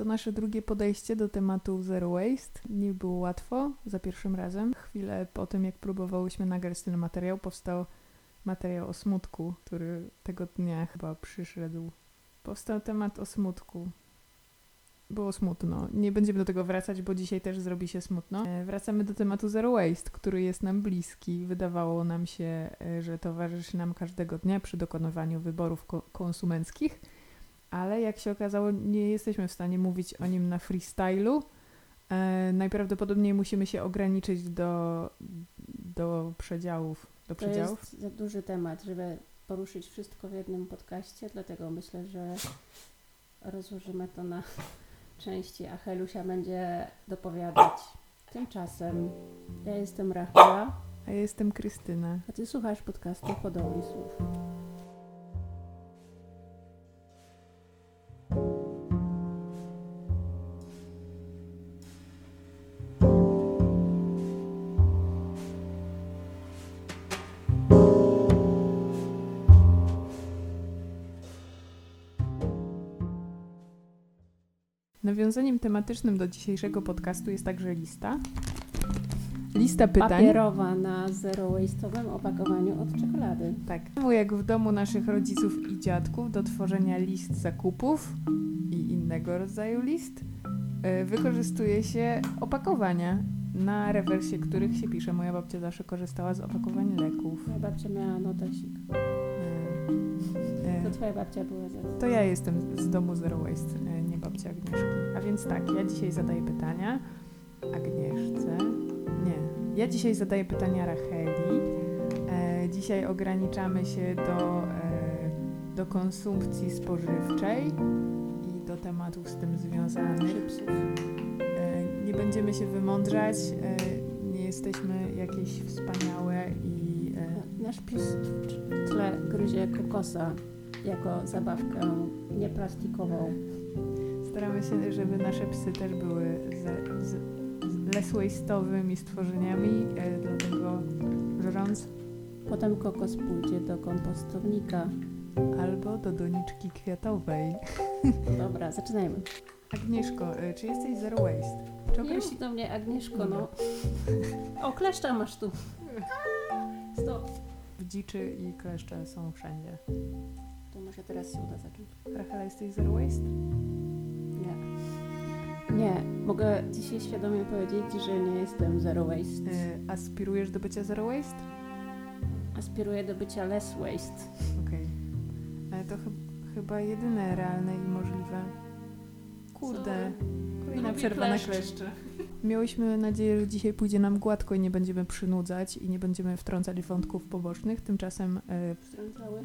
To nasze drugie podejście do tematu Zero Waste. Nie było łatwo za pierwszym razem. Chwilę po tym, jak próbowałyśmy nagrać ten materiał, powstał materiał o smutku, który tego dnia chyba przyszedł. Powstał temat o smutku. Było smutno. Nie będziemy do tego wracać, bo dzisiaj też zrobi się smutno. E, Wracamy do tematu Zero Waste, który jest nam bliski. Wydawało nam się, e, że towarzyszy nam każdego dnia przy dokonywaniu wyborów ko- konsumenckich, ale jak się okazało, nie jesteśmy w stanie mówić o nim na freestylu. E, najprawdopodobniej musimy się ograniczyć do, do przedziałów. Do To przedziałów. jest za duży temat, żeby poruszyć wszystko w jednym podcaście, dlatego myślę, że rozłożymy to na części, a Helusia będzie dopowiadać. Tymczasem ja jestem Rachela, A ja jestem Krystyna. a ty słuchasz podcastu Hodowli Słów. Nawiązaniem tematycznym do dzisiejszego podcastu jest także lista. Lista pytań. Papierowa na zero waste'owym opakowaniu od czekolady. Tak. Jak w domu naszych rodziców i dziadków do tworzenia list zakupów i innego rodzaju list e, wykorzystuje się opakowania, na rewersie których się pisze. Moja babcia zawsze korzystała z opakowań leków. Moja babcia miała notesik. Twoja babcia była za To ja jestem z domu Zero Waste, e, nie babcia Agnieszki. A więc tak, ja dzisiaj zadaję pytania Agnieszce. Nie, ja dzisiaj zadaję pytania Racheli. E, dzisiaj ograniczamy się do, e, do konsumpcji spożywczej i do tematów z tym związanych. E, nie będziemy się wymądrzać, e, nie jesteśmy jakieś wspaniałe i e, Nasz pies w tle gryzie kokosa jako zabawkę nieplastikową. Staramy się, żeby nasze psy też były z, z, z less waste'owymi stworzeniami, e, dlatego żrąc Potem kokos pójdzie do kompostownika. albo do doniczki kwiatowej. Dobra, zaczynajmy. Agnieszko, e, czy jesteś zero waste? Czy Nie określi... mów do mnie, Agnieszko, no. O, kleszcza masz tu. Stop. Dziczy i kleszcze są wszędzie. Może teraz się uda zacząć. Rachela, jesteś zero waste? Nie. Nie, mogę dzisiaj świadomie powiedzieć, że nie jestem zero waste. E, aspirujesz do bycia zero waste? Aspiruję do bycia less waste. Okej. E, To chyb- chyba jedyne realne i możliwe. Kurde. Kolejna przerwa na kleszcz. kleszcze. Miałyśmy nadzieję, że dzisiaj pójdzie nam gładko i nie będziemy przynudzać i nie będziemy wtrącać wątków pobocznych. Tymczasem e, Wtrącały.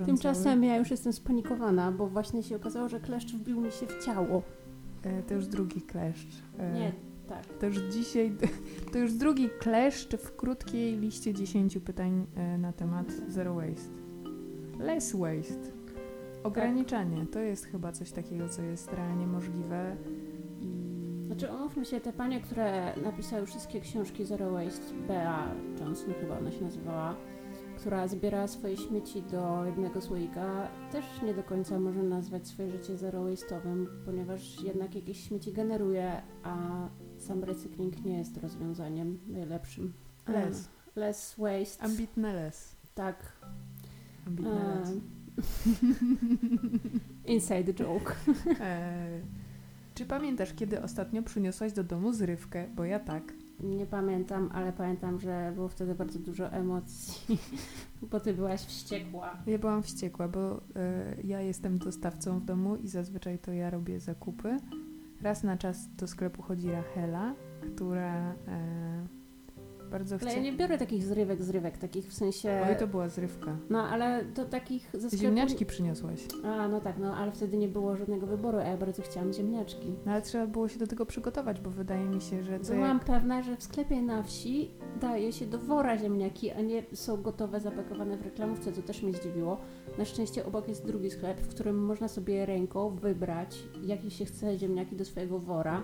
Wtrącały. Tymczasem ja już jestem spanikowana, bo właśnie się okazało, że kleszcz wbił mi się w ciało. E, to już drugi kleszcz. E, Nie, tak. To już dzisiaj, to już drugi kleszcz w krótkiej liście 10 pytań e, na temat zero waste. Less waste. Ograniczanie. To jest chyba coś takiego, co jest realnie możliwe Znaczy, umówmy się, te panie, które napisały wszystkie książki Zero Waste, Bea Johnson chyba ona się nazywała, która zbierała swoje śmieci do jednego słoika, też nie do końca można nazwać swoje życie zero waste'owym, ponieważ jednak jakieś śmieci generuje, a sam recykling nie jest rozwiązaniem najlepszym. Less. Less waste. ambitne less. tak. Ambitne E, less. inside joke. E, czy pamiętasz, kiedy ostatnio przyniosłaś do domu zrywkę? Bo ja tak. Nie pamiętam, ale pamiętam, że było wtedy bardzo dużo emocji, bo ty byłaś wściekła. Ja byłam wściekła, bo e, ja jestem dostawcą w domu i zazwyczaj to ja robię zakupy. Raz na czas do sklepu chodzi Rachela, która e, bardzo Ale ja nie biorę takich zrywek, zrywek, takich w sensie... Oj, to była zrywka. No, ale to takich ze sklepu... Ziemniaczki przyniosłaś. A, no tak, no, ale wtedy nie było żadnego wyboru, a ja bardzo chciałam ziemniaczki. No ale trzeba było się do tego przygotować, bo wydaje mi się, że co Byłam jak... pewna, że w sklepie na wsi daje się do wora ziemniaki, a nie są gotowe, zapakowane w reklamówce, co też mnie zdziwiło. Na szczęście obok jest drugi sklep, w którym można sobie ręką wybrać, jakie się chce ziemniaki do swojego wora.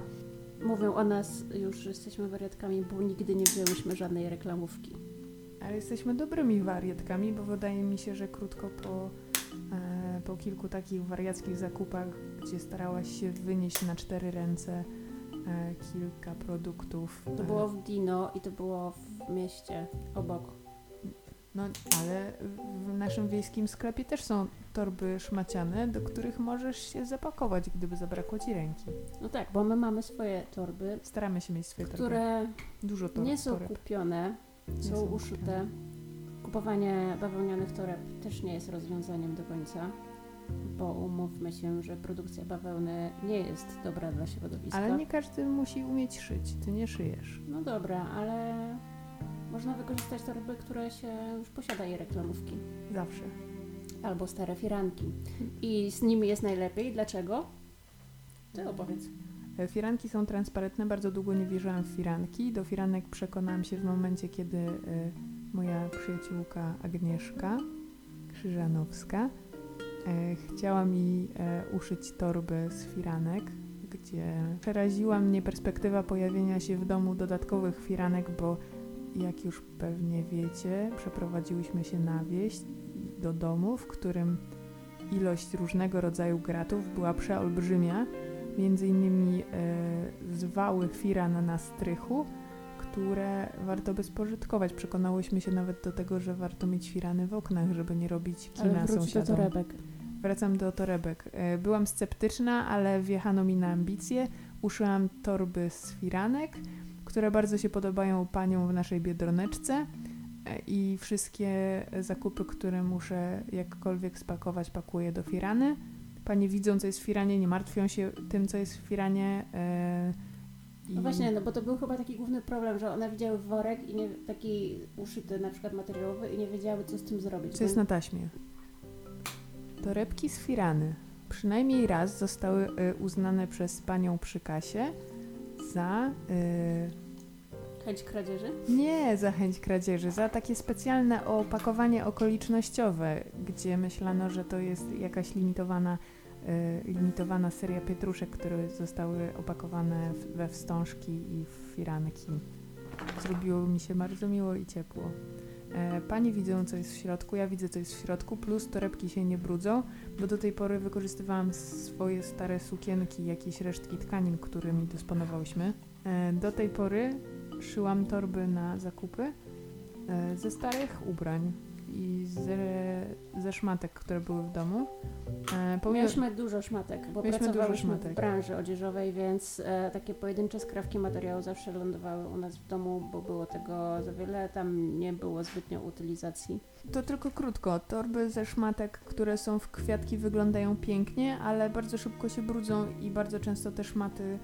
Mówią o nas już, że jesteśmy wariatkami, bo nigdy nie wzięłyśmy żadnej reklamówki. Ale jesteśmy dobrymi wariatkami, bo wydaje mi się, że krótko po, e, po kilku takich wariackich zakupach gdzie starałaś się wynieść na cztery ręce e, kilka produktów. To e, było w Dino i to było w mieście obok. No, ale w naszym wiejskim sklepie też są torby szmaciane, do których możesz się zapakować, gdyby zabrakło ci ręki. No tak, bo my mamy swoje torby, Staramy się mieć swoje torby. które Dużo torb. nie są toreb. kupione, Nie są są uszyte. kupione. Kupowanie bawełnianych toreb też nie jest rozwiązaniem do końca, bo umówmy się, że produkcja bawełny nie jest dobra dla środowiska. Ale nie każdy musi umieć szyć. Ty nie szyjesz. No dobra, ale można wykorzystać torby, które się już posiada i reklamówki. Zawsze. Albo stare firanki. I z nimi jest najlepiej. Dlaczego? Ty opowiedz. E, Firanki są transparentne. Bardzo długo nie wierzyłam w firanki. Do firanek przekonałam się w momencie, kiedy e, moja przyjaciółka Agnieszka Krzyżanowska e, chciała mi uszyć torbę z firanek, gdzie przeraziła mnie perspektywa pojawienia się w domu dodatkowych firanek, bo jak już pewnie wiecie, przeprowadziłyśmy się na wieś do domu, w którym ilość różnego rodzaju gratów była przeolbrzymia między innymi e, zwały firan na strychu, które warto by spożytkować. Przekonałyśmy się nawet do tego, że warto mieć firany w oknach, żeby nie robić Ale kina wróć do sąsiadom. torebek. Wracam do torebek. E, Byłam sceptyczna, ale wjechano mi na ambicje. Uszyłam torby z firanek, które bardzo się podobają paniom w naszej biedroneczce e, i wszystkie zakupy, które muszę jakkolwiek spakować, pakuję do firany. Panie widzą, co jest w firanie, nie martwią się tym, co jest w firanie. e, No właśnie, no bo to był chyba taki główny problem, że one widziały worek i nie, taki uszyty na przykład materiałowy i nie wiedziały co z tym zrobić. Co jest na taśmie? Torebki z firany przynajmniej raz zostały y, uznane przez panią przy kasie za. y, Chęć kradzieży? nie za chęć kradzieży, za takie specjalne opakowanie okolicznościowe, gdzie myślano, że to jest jakaś limitowana, y, limitowana seria pietruszek, które zostały opakowane we wstążki i w firanki. Zrobiło mi się bardzo miło i ciepło. E, Panie widzą, co jest w środku, ja widzę, co jest w środku, plus torebki się nie brudzą, bo do tej pory wykorzystywałam swoje stare sukienki, jakieś resztki tkanin, którymi dysponowałyśmy. E, Do tej pory szyłam torby na zakupy e, ze starych ubrań i ze, ze szmatek, które były w domu. E, Pomimo, Mieliśmy dużo szmatek, bo Mieliśmy pracowałyśmy szmatek. w branży odzieżowej, więc e, takie pojedyncze skrawki materiału zawsze lądowały u nas w domu, bo było tego za wiele, tam nie było zbytnio utylizacji. To tylko krótko. Torby ze szmatek, które są w kwiatki, wyglądają pięknie, ale bardzo szybko się brudzą i bardzo często te szmaty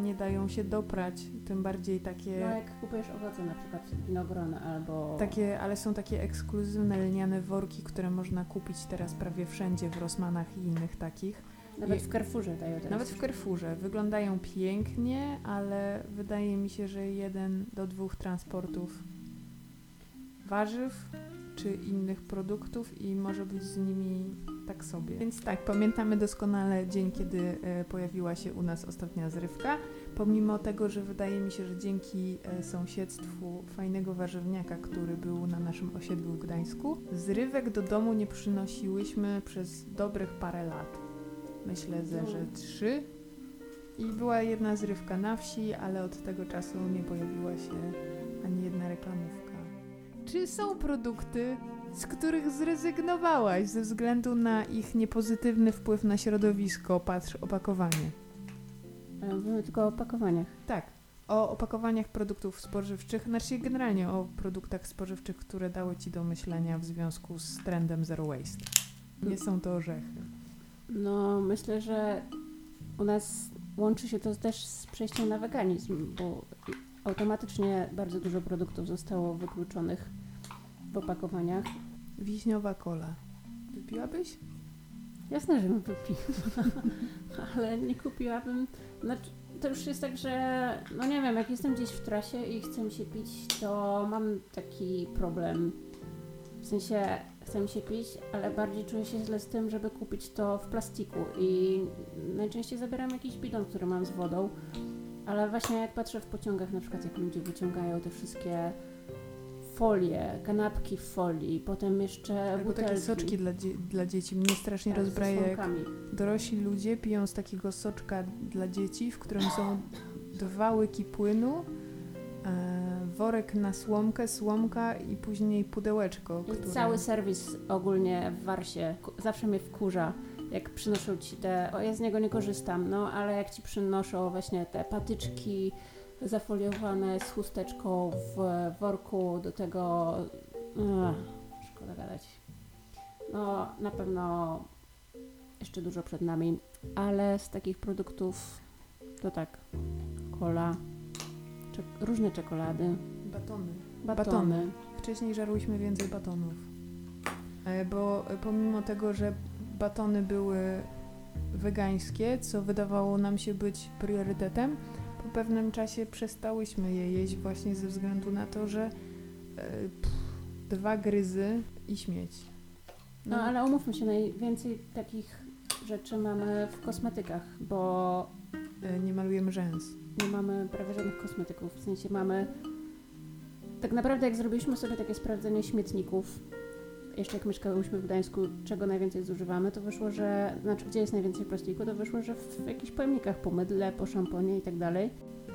nie dają się doprać. Tym bardziej No takie, jak kupujesz owoce, na przykład winogron albo... takie, ale są takie ekskluzywne lniane worki, które można kupić teraz prawie wszędzie w Rossmanach i innych takich. Nawet w Carrefourze dają teraz. Nawet w Carrefourze. Wyglądają pięknie, ale wydaje mi się, że jeden do dwóch transportów warzyw czy innych produktów i może być z nimi tak sobie. Więc tak, pamiętamy doskonale dzień, kiedy e, pojawiła się u nas ostatnia zrywka. Pomimo tego, że wydaje mi się, że dzięki e, sąsiedztwu fajnego warzywniaka, który był na naszym osiedlu w Gdańsku, zrywek do domu nie przynosiłyśmy przez dobrych parę lat. Myślę, że, że trzy. I była jedna zrywka na wsi, ale od tego czasu nie pojawiła się ani jedna reklamówka. Czy są produkty, z których zrezygnowałaś ze względu na ich niepozytywny wpływ na środowisko? Patrz, opakowanie. Ale Mówimy tylko o opakowaniach. Tak. O opakowaniach produktów spożywczych, znaczy generalnie o produktach spożywczych, które dały Ci do myślenia w związku z trendem Zero Waste. Nie są to orzechy. No, myślę, że u nas łączy się to też z przejściem na weganizm, bo automatycznie bardzo dużo produktów zostało wykluczonych w opakowaniach. Wiśniowa kola. Wypiłabyś? Jasne, że bym wypiła, ale nie kupiłabym. Znaczy, to już jest tak, że no nie wiem, jak jestem gdzieś w trasie i chcę się pić, to mam taki problem. W sensie chcę się pić, ale bardziej czuję się źle z tym, żeby kupić to w plastiku i najczęściej zabieram jakiś bidon, który mam z wodą. Ale właśnie jak patrzę w pociągach, na przykład jak ludzie wyciągają te wszystkie folię, kanapki w folii, potem jeszcze Albo takie butelki. soczki dla, dzie- dla dzieci. Mnie strasznie tak, rozbraja, jak dorośli ludzie piją z takiego soczka dla dzieci, w którym są dwa łyki płynu, e, worek na słomkę, słomka i później pudełeczko. I które... cały serwis ogólnie w Warsie zawsze mnie wkurza, jak przynoszą ci te, o ja z niego nie korzystam, no ale jak ci przynoszą właśnie te patyczki zafoliowane z chusteczką w worku do tego, ech, szkoda gadać. No na pewno jeszcze dużo przed nami, ale z takich produktów to tak, kola, czek- różne czekolady, Batony. batony. Batony. Wcześniej żarłyśmy więcej batonów. E, Bo pomimo tego, że batony były wegańskie, co wydawało nam się być priorytetem, po pewnym czasie przestałyśmy je jeść właśnie ze względu na to, że e, pff, dwa gryzy i śmieć. No ale umówmy się, najwięcej takich rzeczy mamy w kosmetykach, bo e, nie malujemy rzęs. nie mamy prawie żadnych kosmetyków. W sensie mamy. Tak naprawdę, jak zrobiliśmy sobie takie sprawdzenie śmietników, jeszcze jak mieszkałyśmy w Gdańsku, czego najwięcej zużywamy, to wyszło, że. Znaczy, gdzie jest najwięcej plastiku, to wyszło, że w jakichś pojemnikach po mydle, po szamponie i tak dalej.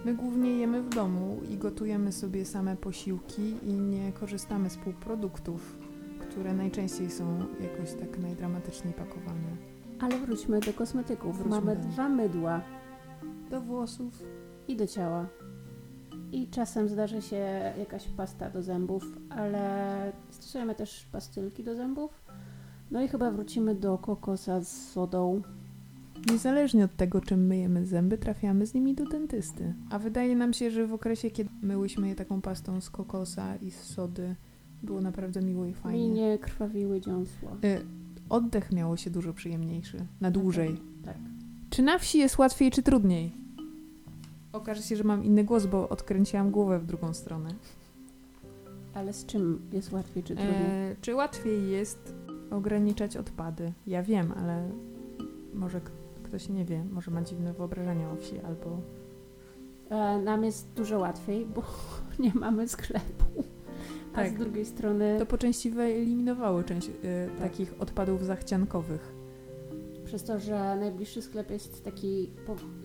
My głównie jemy w domu i gotujemy sobie same posiłki i nie korzystamy z półproduktów, które najczęściej są jakoś tak najdramatyczniej pakowane. Ale wróćmy do kosmetyków. Wróćmy mamy do dwa mydła Do włosów. i do ciała. I czasem zdarzy się jakaś pasta do zębów, ale stosujemy też pastylki do zębów. No i chyba wrócimy do kokosa z sodą. Niezależnie od tego, czym myjemy zęby, trafiamy z nimi do dentysty. A wydaje nam się, że w okresie, kiedy myłyśmy je taką pastą z kokosa i z sody, było naprawdę miło i fajnie. nie krwawiły dziąsła. Y, oddech miało się dużo przyjemniejszy, na dłużej. Tak. Czy na wsi jest łatwiej, czy trudniej? Okaże się, że mam inny głos, bo odkręciłam głowę w drugą stronę. Ale z czym jest łatwiej czy trudniej? E, czy łatwiej jest ograniczać odpady? Ja wiem, ale może ktoś nie wie, może ma dziwne wyobrażenia o wsi, albo E, nam jest dużo łatwiej, bo nie mamy sklepu. A Tak. z drugiej strony, to po części wyeliminowało część e, Tak. takich odpadów zachciankowych. Przez to, że najbliższy sklep jest taki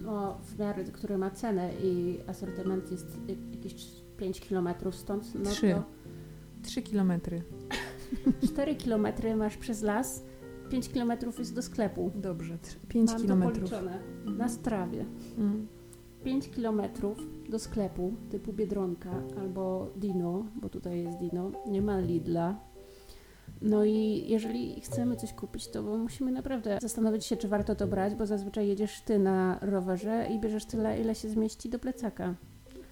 no, w miarę, który ma cenę i asortyment jest jak- jakieś 5 km stąd, no Trzy. to Trzy kilometry. 4 km masz przez las, 5 km jest do sklepu. Dobrze, tr- pięć Mam kilometrów. to policzone Mhm. na strawie. Mm. 5 km do sklepu typu Biedronka albo Dino, bo tutaj jest Dino, nie ma Lidla. No i jeżeli chcemy coś kupić, to musimy naprawdę zastanowić się, czy warto to brać, bo zazwyczaj jedziesz ty na rowerze i bierzesz tyle, ile się zmieści do plecaka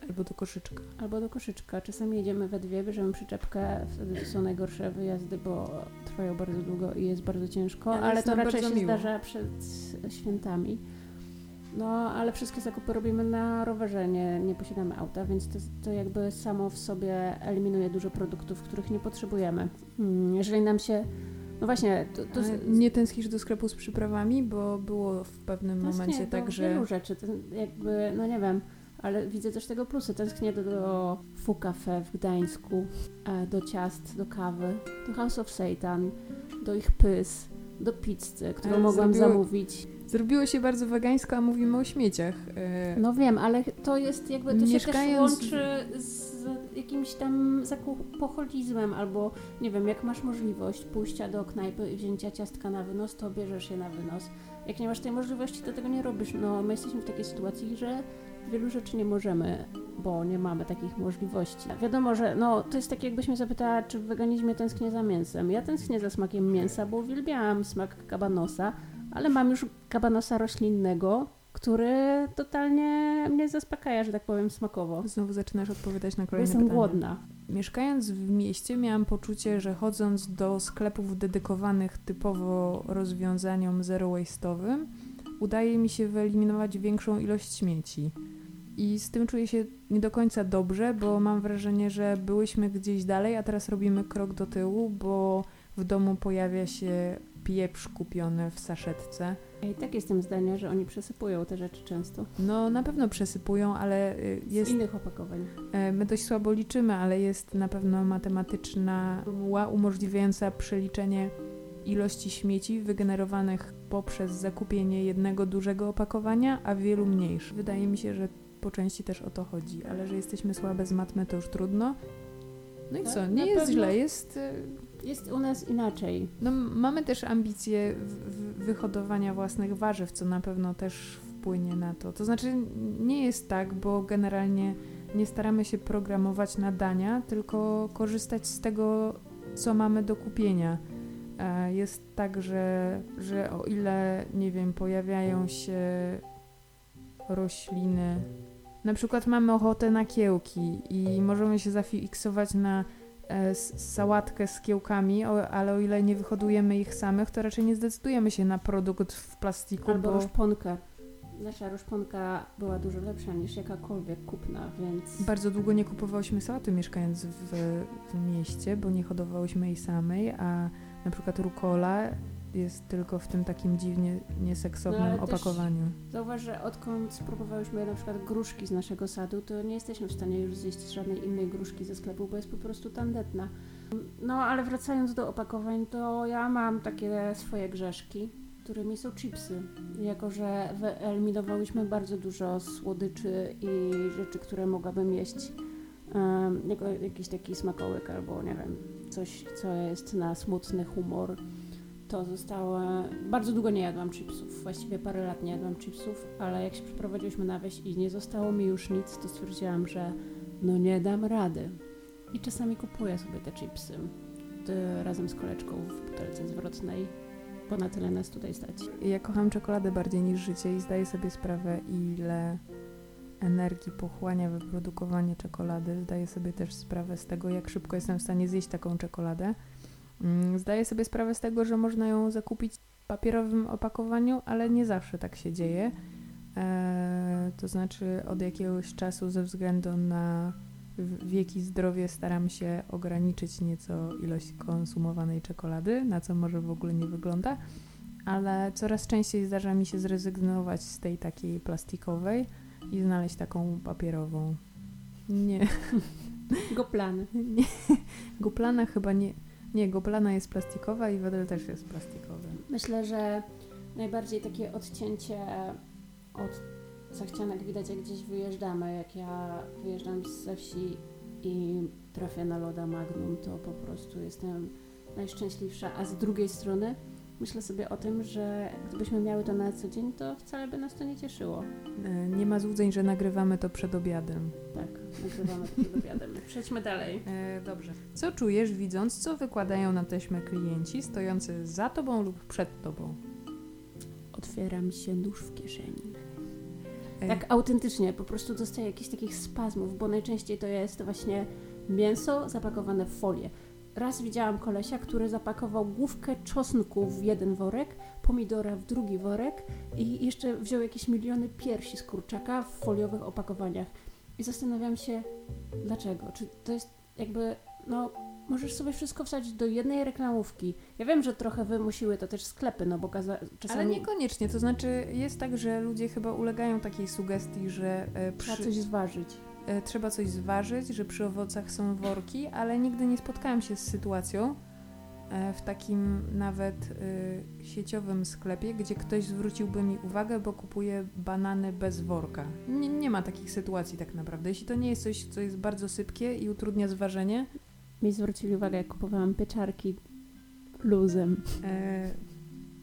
Albo do koszyczka. albo do koszyczka. Czasami jedziemy we dwie, bierzemy przyczepkę, wtedy to są najgorsze wyjazdy, bo trwają bardzo długo i jest bardzo ciężko, Ale ale, to raczej się miło. zdarza przed świętami. No, ale wszystkie zakupy robimy na rowerze, nie, nie posiadamy auta, więc to, to jakby samo w sobie eliminuje dużo produktów, których nie potrzebujemy. Mm, Jeżeli nam się. No właśnie, to, to nie tęsknisz do sklepu z przyprawami, bo było w pewnym tęsknię momencie do tak, że wielu rzeczy, jakby, no nie wiem, ale widzę też tego plusy. Tęsknię do, do Fu Cafe w Gdańsku, e, do ciast, do kawy, do House of Satan, do ich pys, do pizzy, którą Ale mogłam zamówić. Zrobiło się bardzo wegańsko, a mówimy o śmieciach. E, No wiem, ale to jest jakby, to Mieszkając- się też łączy z jakimś tam zakupoholizmem, albo nie wiem, jak masz możliwość pójścia do knajpy i wzięcia ciastka na wynos, to bierzesz je na wynos. Jak nie masz tej możliwości, to tego nie robisz. No, my jesteśmy w takiej sytuacji, że wielu rzeczy nie możemy, bo nie mamy takich możliwości. Wiadomo, że no, to jest tak, jakbyś mnie zapytała, czy w weganizmie tęsknię za mięsem. Ja tęsknię za smakiem mięsa, bo uwielbiałam smak kabanosa, ale mam już kabanosa roślinnego, który totalnie mnie zaspokaja, że tak powiem, smakowo. Znowu zaczynasz odpowiadać na kolejne jestem pytania. głodna. Mieszkając w mieście miałam poczucie, że chodząc do sklepów dedykowanych typowo rozwiązaniom zero waste'owym, udaje mi się wyeliminować większą ilość śmieci. I z tym czuję się nie do końca dobrze, bo mam wrażenie, że byłyśmy gdzieś dalej, a teraz robimy krok do tyłu, bo w domu pojawia się pieprz kupiony w saszetce. Ja i tak jestem zdania, że oni przesypują te rzeczy często. No na pewno przesypują, ale y, Z jest, innych opakowań. e, my dość słabo liczymy, ale jest na pewno matematyczna formuła umożliwiająca przeliczenie ilości śmieci wygenerowanych poprzez zakupienie jednego dużego opakowania, a wielu mniejszych. Wydaje mi się, że po części też o to chodzi, ale że jesteśmy słabe z matmy, to już trudno. No i Tak, co, nie jest pewno. źle, jest... Jest u nas inaczej. No, mamy też ambicje wyhodowania własnych warzyw, co na pewno też wpłynie na to. To znaczy, nie jest tak, bo generalnie nie staramy się programować na dania, tylko korzystać z tego, co mamy do kupienia. E, Jest tak, że, że o ile, nie wiem, pojawiają się rośliny, na przykład mamy ochotę na kiełki i możemy się zafiksować na sałatkę z kiełkami, ale o ile nie wyhodujemy ich samych, to raczej nie zdecydujemy się na produkt w plastiku, Albo bo roszponkę. Nasza roszponka była dużo lepsza niż jakakolwiek kupna, więc... bardzo długo nie kupowałyśmy sałaty mieszkając w, w mieście, bo nie hodowałyśmy jej samej, a na przykład rukola jest tylko w tym takim dziwnie nieseksownym No, opakowaniu. Zauważ, że odkąd spróbowałyśmy na przykład gruszki z naszego sadu, to nie jesteśmy w stanie już zjeść żadnej innej gruszki ze sklepu, bo jest po prostu tandetna. No, ale wracając do opakowań, to ja mam takie swoje grzeszki, którymi są chipsy. Jako, że wyeliminowałyśmy bardzo dużo słodyczy i rzeczy, które mogłabym jeść, um, jako jakiś taki smakołyk albo nie wiem, coś, co jest na smutny humor, to zostało. Bardzo długo nie jadłam chipsów, właściwie parę lat nie jadłam chipsów, ale jak się przeprowadziłyśmy na wieś i nie zostało mi już nic, to stwierdziłam, że no nie dam rady. I czasami kupuję sobie te chipsy razem z koleczką w butelce zwrotnej, bo na tyle nas tutaj stać. Ja kocham czekoladę bardziej niż życie i zdaję sobie sprawę, ile energii pochłania wyprodukowanie czekolady. Zdaję sobie też sprawę z tego, jak szybko jestem w stanie zjeść taką czekoladę. Mm, Zdaję sobie sprawę z tego, że można ją zakupić w papierowym opakowaniu, ale nie zawsze tak się dzieje. Eee, to znaczy, od jakiegoś czasu, ze względu na w- wiek i zdrowie, staram się ograniczyć nieco ilość konsumowanej czekolady, na co może w ogóle nie wygląda ale coraz częściej zdarza mi się zrezygnować z tej takiej plastikowej i znaleźć taką papierową. Nie, Goplany. nie. Goplana chyba nie. Nie, goplana jest plastikowa i wedel też jest plastikowy. Myślę, że najbardziej takie odcięcie od zachcianek widać, jak gdzieś wyjeżdżamy. Jak ja wyjeżdżam ze wsi i trafię na loda Magnum, to po prostu jestem najszczęśliwsza. A z drugiej strony myślę sobie o tym, że gdybyśmy miały to na co dzień, to wcale by nas to nie cieszyło. E, Nie ma złudzeń, że nagrywamy to przed obiadem. Tak, nagrywamy to przed obiadem. Przejdźmy dalej. E, dobrze. Co czujesz, widząc, co wykładają na taśmę klienci stojący za tobą lub przed tobą? Otwiera mi się nóż w kieszeni. E, Tak autentycznie, po prostu dostaję jakichś takich spazmów, bo najczęściej to jest właśnie mięso zapakowane w folię. Raz widziałam kolesia, który zapakował główkę czosnku w jeden worek, pomidora w drugi worek i jeszcze wziął jakieś miliony piersi z kurczaka w foliowych opakowaniach. I zastanawiam się, dlaczego? Czy to jest jakby, no, możesz sobie wszystko wsadzić do jednej reklamówki. Ja wiem, że trochę wymusiły to też sklepy, no bo czasami Ale niekoniecznie, to znaczy jest tak, że ludzie chyba ulegają takiej sugestii, że e, trzeba przy, coś zważyć. E, trzeba coś zważyć, że przy owocach są worki, ale nigdy nie spotkałam się z sytuacją e, w takim nawet e, sieciowym sklepie, gdzie ktoś zwróciłby mi uwagę, bo kupuje banany bez worka. Nie, nie ma takich sytuacji tak naprawdę. Jeśli to nie jest coś, co jest bardzo sypkie i utrudnia zważenie, Mi zwrócili uwagę, jak kupowałam pieczarki luzem. E,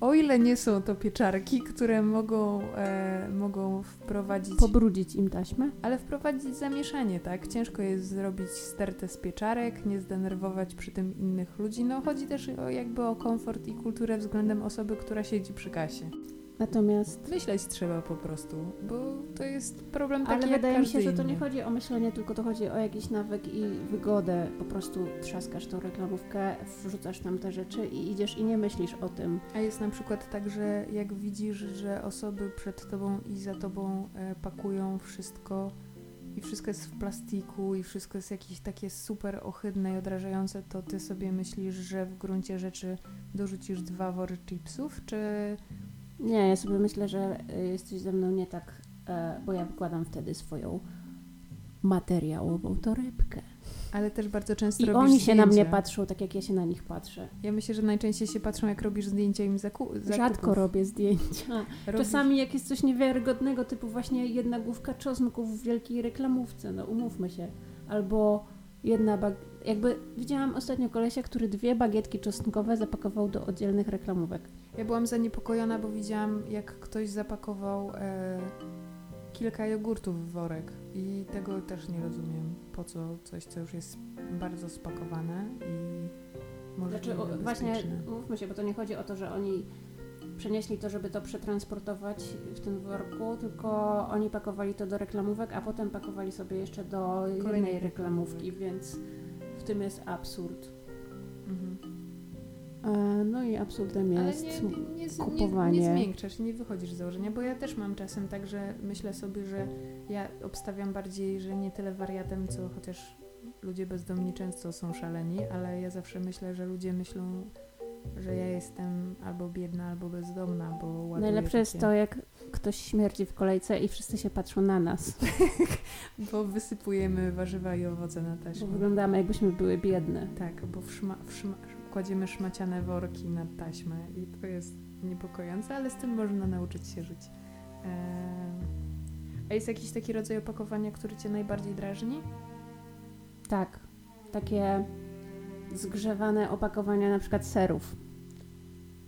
o ile nie są to pieczarki, które mogą, e, mogą wprowadzić, Pobrudzić im taśmę. ale wprowadzić zamieszanie, tak? Ciężko jest zrobić stertę z pieczarek, nie zdenerwować przy tym innych ludzi. No chodzi też o, jakby o komfort i kulturę względem osoby, która siedzi przy kasie. Natomiast. Myśleć trzeba po prostu, bo to jest problem taki Ale wydaje mi się, że to nie chodzi o myślenie, tylko to chodzi o jakiś nawyk i wygodę. Po prostu trzaskasz tą reklamówkę, wrzucasz tam te rzeczy i idziesz i nie myślisz o tym. A jest na przykład tak, że jak widzisz, że osoby przed tobą i za tobą e, pakują wszystko i wszystko jest w plastiku i wszystko jest jakieś takie super ohydne i odrażające, to ty sobie myślisz, że w gruncie rzeczy dorzucisz dwa wory chipsów, czy... Nie, ja sobie myślę, że y, jesteś ze mną nie tak, e, bo ja wkładam wtedy swoją materiałową torebkę. Ale też bardzo często I robisz oni się zdjęcia. na mnie patrzą, tak jak ja się na nich patrzę. Ja myślę, że najczęściej się patrzą, jak robisz zdjęcia im zaku- zakupów. Rzadko robię zdjęcia. Robisz- Czasami jak jest coś niewiarygodnego, typu właśnie jedna główka czosnku w wielkiej reklamówce, no umówmy się. Albo jedna bag... Jakby widziałam ostatnio kolesia, który dwie bagietki czosnkowe zapakował do oddzielnych reklamówek. Ja byłam zaniepokojona, bo widziałam, jak ktoś zapakował e, kilka jogurtów w worek i tego też nie rozumiem. Po co coś, co już jest bardzo spakowane i może Znaczy, o, właśnie, mówmy się, bo to nie chodzi o to, że oni przenieśli to, żeby to przetransportować w tym worku, tylko oni pakowali to do reklamówek, a potem pakowali sobie jeszcze do Kolejnej jednej reklamówki, więc w tym jest absurd. Mhm. E, No i absurdem jest nie, nie, nie, kupowanie. Nie, nie zmiękczasz, nie wychodzisz z założenia, bo ja też mam czasem tak, że myślę sobie, że ja obstawiam bardziej, że nie tyle wariatem, co chociaż ludzie bezdomni często są szaleni, ale ja zawsze myślę, że ludzie myślą, że ja jestem albo biedna, albo bezdomna, bo Najlepsze jest to, jak ktoś śmierdzi w kolejce i wszyscy się patrzą na nas, Bo wysypujemy warzywa i owoce na bo taśmę. wyglądamy jakbyśmy były biedne. Tak, bo w szma, w szma, kładziemy szmaciane worki na taśmę i to jest niepokojące, ale z tym można nauczyć się żyć. A jest jakiś taki rodzaj opakowania, który Cię najbardziej drażni? Tak, takie zgrzewane opakowania na przykład serów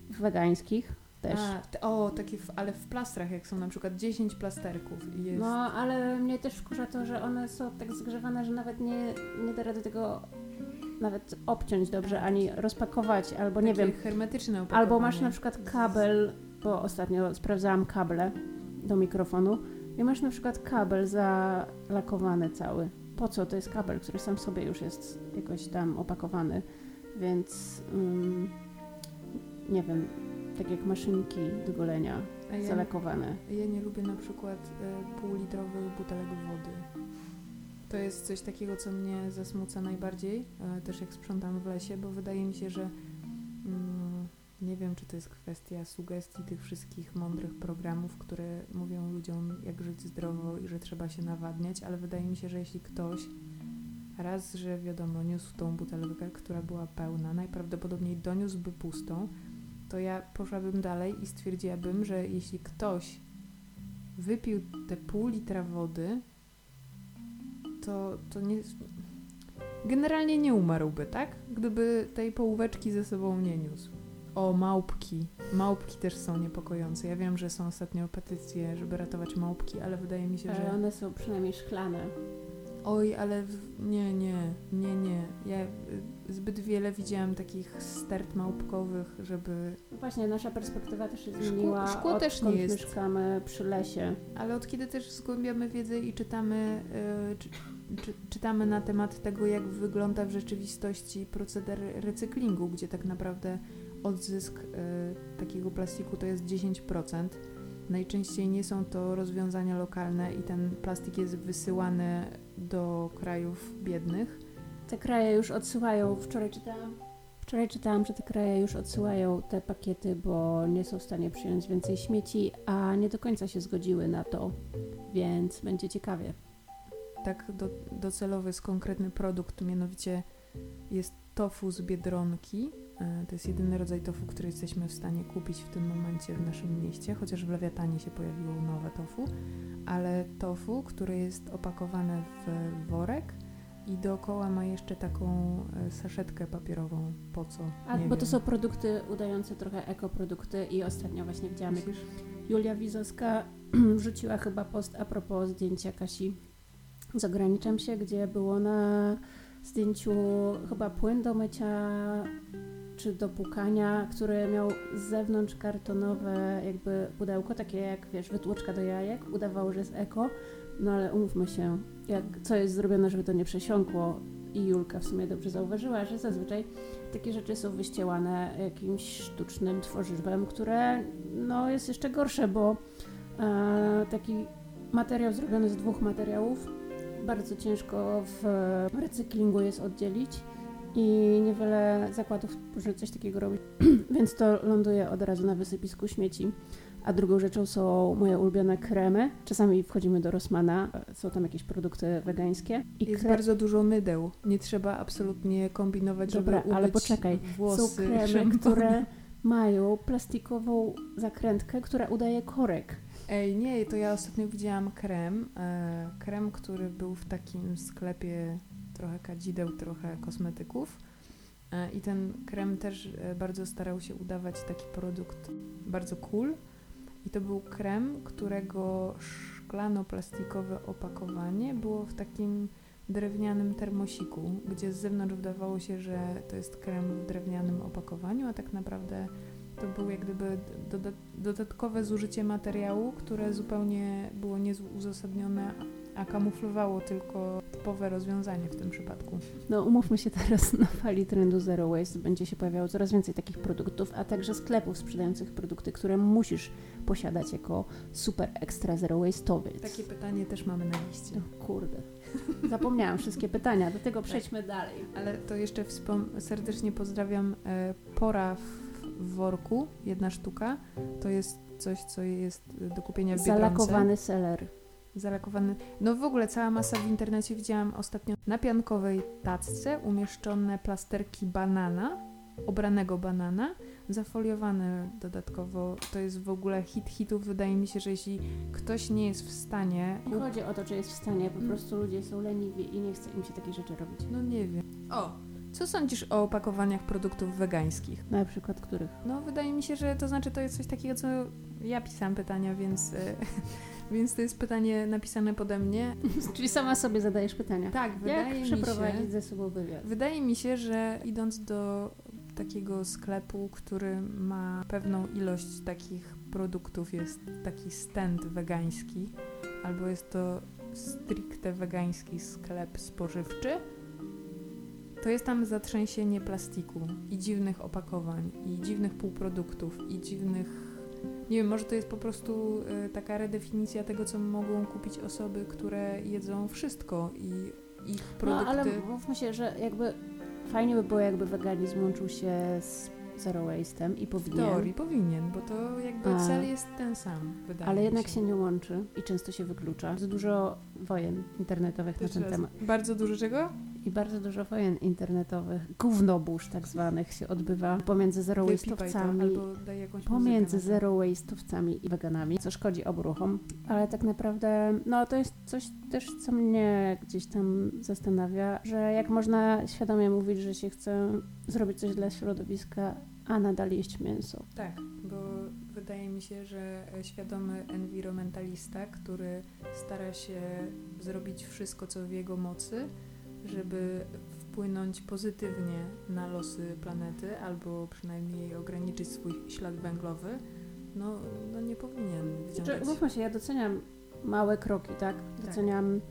wegańskich też. A, o, takie, w, ale w plastrach, jak są na przykład 10 plasterków i jest... No, ale mnie też wkurza to, że one są tak zgrzewane, że nawet nie, nie da rady tego nawet obciąć dobrze, ani rozpakować, albo nie takie wiem, hermetyczne opakowanie. albo masz na przykład kabel, bo ostatnio sprawdzałam kable do mikrofonu i masz na przykład kabel zalakowany cały. Po co? To jest kabel, który sam sobie już jest jakoś tam opakowany, więc mm, nie wiem, tak jak maszynki do golenia ja, zalakowane. ja nie lubię na przykład e, półlitrowych butelek wody. To jest coś takiego, co mnie zasmuca najbardziej, e, też jak sprzątam w lesie, bo wydaje mi się, że mm, nie wiem, czy to jest kwestia sugestii tych wszystkich mądrych programów, które mówią ludziom, jak żyć zdrowo i że trzeba się nawadniać, ale wydaje mi się, że jeśli ktoś raz, że wiadomo, niósł tą butelkę, która była pełna, najprawdopodobniej doniósłby pustą, to ja poszłabym dalej i stwierdziłabym, że jeśli ktoś wypił te pół litra wody, to, to nie. Generalnie nie umarłby, tak? Gdyby tej połóweczki ze sobą nie niósł. O, małpki. Małpki też są niepokojące. Ja wiem, że są ostatnio petycje, żeby ratować małpki, ale wydaje mi się, Ale że. one są przynajmniej szklane. Oj, ale w... nie, nie, nie, nie. Ja y, zbyt wiele widziałam takich stert małpkowych, żeby Właśnie nasza perspektywa też się Szkło- zmieniła, szkło też nie jest. mieszkamy przy lesie. Ale od kiedy też zgłębiamy wiedzę i czytamy, y, czy, czy, czytamy na temat tego, jak wygląda w rzeczywistości proceder recyklingu, gdzie tak naprawdę odzysk y, takiego plastiku to jest 10%. Najczęściej nie są to rozwiązania lokalne i ten plastik jest wysyłany do krajów biednych. Te kraje już odsyłają, wczoraj czytałam, wczoraj czytałam, że te kraje już odsyłają te pakiety, bo nie są w stanie przyjąć więcej śmieci, a nie do końca się zgodziły na to, więc będzie ciekawie. Tak do, docelowy jest konkretny produkt, mianowicie jest tofu z Biedronki. E, To jest jedyny rodzaj tofu, który jesteśmy w stanie kupić w tym momencie w naszym mieście, chociaż w Lewiatanie się pojawiło nowe tofu, ale tofu, które jest opakowane w worek i dookoła ma jeszcze taką e, saszetkę papierową. Po co? A, bo to wiem. są produkty udające trochę ekoprodukty i ostatnio właśnie widziałam, jak? Julia Wizowska wrzuciła chyba post a propos zdjęcia Kasi z ograniczam się, gdzie było na zdjęciu chyba płyn do mycia czy do płukania, który miał z zewnątrz kartonowe jakby pudełko, takie jak wiesz, wytłoczka do jajek. Udawało, że jest eko, no ale umówmy się, jak, co jest zrobione, żeby to nie przesiąkło i Julka w sumie dobrze zauważyła, że zazwyczaj takie rzeczy są wyściełane jakimś sztucznym tworzywem, które no, jest jeszcze gorsze, bo e, taki materiał zrobiony z dwóch materiałów bardzo ciężko w recyklingu jest oddzielić i niewiele zakładów może coś takiego robić, więc to ląduje od razu na wysypisku śmieci. A drugą rzeczą są moje ulubione kremy. Czasami wchodzimy do Rossmana, są tam jakieś produkty wegańskie. I Jest kre- bardzo dużo mydeł. Nie trzeba absolutnie kombinować, Dobra, żeby ale poczekaj. włosy. są kremy, szampon. które mają plastikową zakrętkę, która udaje korek. Ej, nie, to ja ostatnio widziałam krem. E, krem, który był w takim sklepie trochę kadzideł, trochę kosmetyków. E, I ten krem też e, bardzo starał się udawać taki produkt bardzo cool. I to był krem, którego szklano-plastikowe opakowanie było w takim drewnianym termosiku, gdzie z zewnątrz wydawało się, że to jest krem w drewnianym opakowaniu, a tak naprawdę to było jak gdyby doda- dodatkowe zużycie materiału, które zupełnie było nieuzasadnione, a kamuflowało tylko typowe rozwiązanie w tym przypadku. No umówmy się teraz na fali trendu Zero Waste będzie się pojawiało coraz więcej takich produktów, a także sklepów sprzedających produkty, które musisz posiadać jako super ekstra zero waste'owiec. Takie pytanie też mamy na liście. No kurde. Zapomniałam wszystkie pytania, do tego przejdźmy dalej. Ale to jeszcze serdecznie pozdrawiam e, Pora w, worku, jedna sztuka. To jest coś, co jest do kupienia w Biedronce. Zalakowany seller. Zalakowany. No w ogóle cała masa w internecie widziałam ostatnio na piankowej tacce umieszczone plasterki banana, obranego banana, zafoliowane dodatkowo. To jest w ogóle hit hitów. Wydaje mi się, że jeśli ktoś nie jest w stanie... Nie chodzi o to, czy jest w stanie, po Mm. prostu ludzie są leniwi i nie chce im się takich rzeczy robić. No nie wiem. O! Co sądzisz o opakowaniach produktów wegańskich? Na przykład których? No wydaje mi się, że to znaczy to jest coś takiego, co ja pisałam pytania, więc, e, więc to jest pytanie napisane pode mnie. Czyli sama sobie zadajesz pytania. Tak, Jak wydaje mi się... przeprowadzić ze sobą wywiad? Wydaje mi się, że idąc do takiego sklepu, który ma pewną ilość takich produktów, jest taki stand wegański, albo jest to stricte wegański sklep spożywczy, to jest tam zatrzęsienie plastiku i dziwnych opakowań, i dziwnych półproduktów, i dziwnych. Nie wiem, może to jest po prostu y, taka redefinicja tego, co mogą kupić osoby, które jedzą wszystko i ich produkty. No ale mówmy się, że jakby fajnie by było, jakby weganizm łączył się z zero waste'em i W powinien. teorii powinien, bo to jakby A. cel jest ten sam, wydaje Ale jednak się. się nie łączy i często się wyklucza. Bardzo dużo wojen internetowych na Jeszcze ten raz. temat. Bardzo dużo czego? I bardzo dużo wojen internetowych, gównobórz tak zwanych się odbywa pomiędzy zero waste'owcami. Pomiędzy zero waste'owcami i weganami, co szkodzi obu ruchom. Ale tak naprawdę, no to jest coś też, co mnie gdzieś tam zastanawia, że jak można świadomie mówić, że się chce zrobić coś dla środowiska, a nadal jeść mięso. Tak, bo wydaje mi się, że świadomy environmentalista, który stara się zrobić wszystko, co w jego mocy, żeby wpłynąć pozytywnie na losy planety, albo przynajmniej ograniczyć swój ślad węglowy, no, no nie powinien Znaczy, wyciągać. mówmy się, ja doceniam małe kroki, tak? Doceniam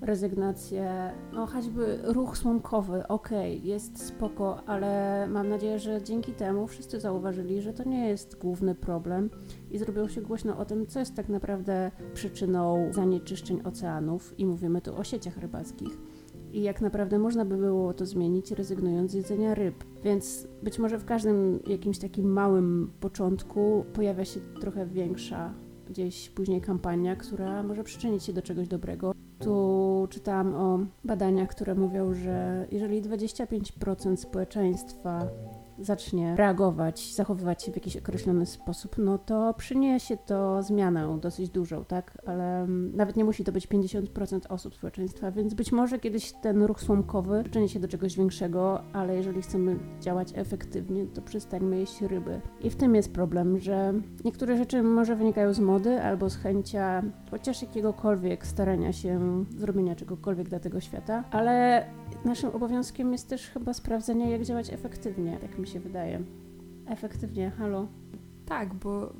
rezygnację, no choćby ruch słomkowy, okej, jest spoko, ale mam nadzieję, że dzięki temu wszyscy zauważyli, że to nie jest główny problem i zrobiło się głośno o tym, co jest tak naprawdę przyczyną zanieczyszczeń oceanów i mówimy tu o sieciach rybackich. I jak naprawdę można by było to zmienić, rezygnując z jedzenia ryb. Więc być może w każdym jakimś takim małym początku pojawia się trochę większa gdzieś później kampania, która może przyczynić się do czegoś dobrego. Tu czytałam o badaniach, które mówią, że jeżeli 25% społeczeństwa zacznie reagować, zachowywać się w jakiś określony sposób, no to przyniesie to zmianę dosyć dużą, tak? Ale mm, nawet nie musi to być 50% osób społeczeństwa, więc być może kiedyś ten ruch słomkowy przyczyni się do czegoś większego, ale jeżeli chcemy działać efektywnie, to przestańmy jeść ryby. I w tym jest problem, że niektóre rzeczy może wynikają z mody albo z chęcia chociaż jakiegokolwiek starania się zrobienia czegokolwiek dla tego świata, ale naszym obowiązkiem jest też chyba sprawdzenie, jak działać efektywnie, tak mi się wydaje. Efektywnie, halo. Tak, bo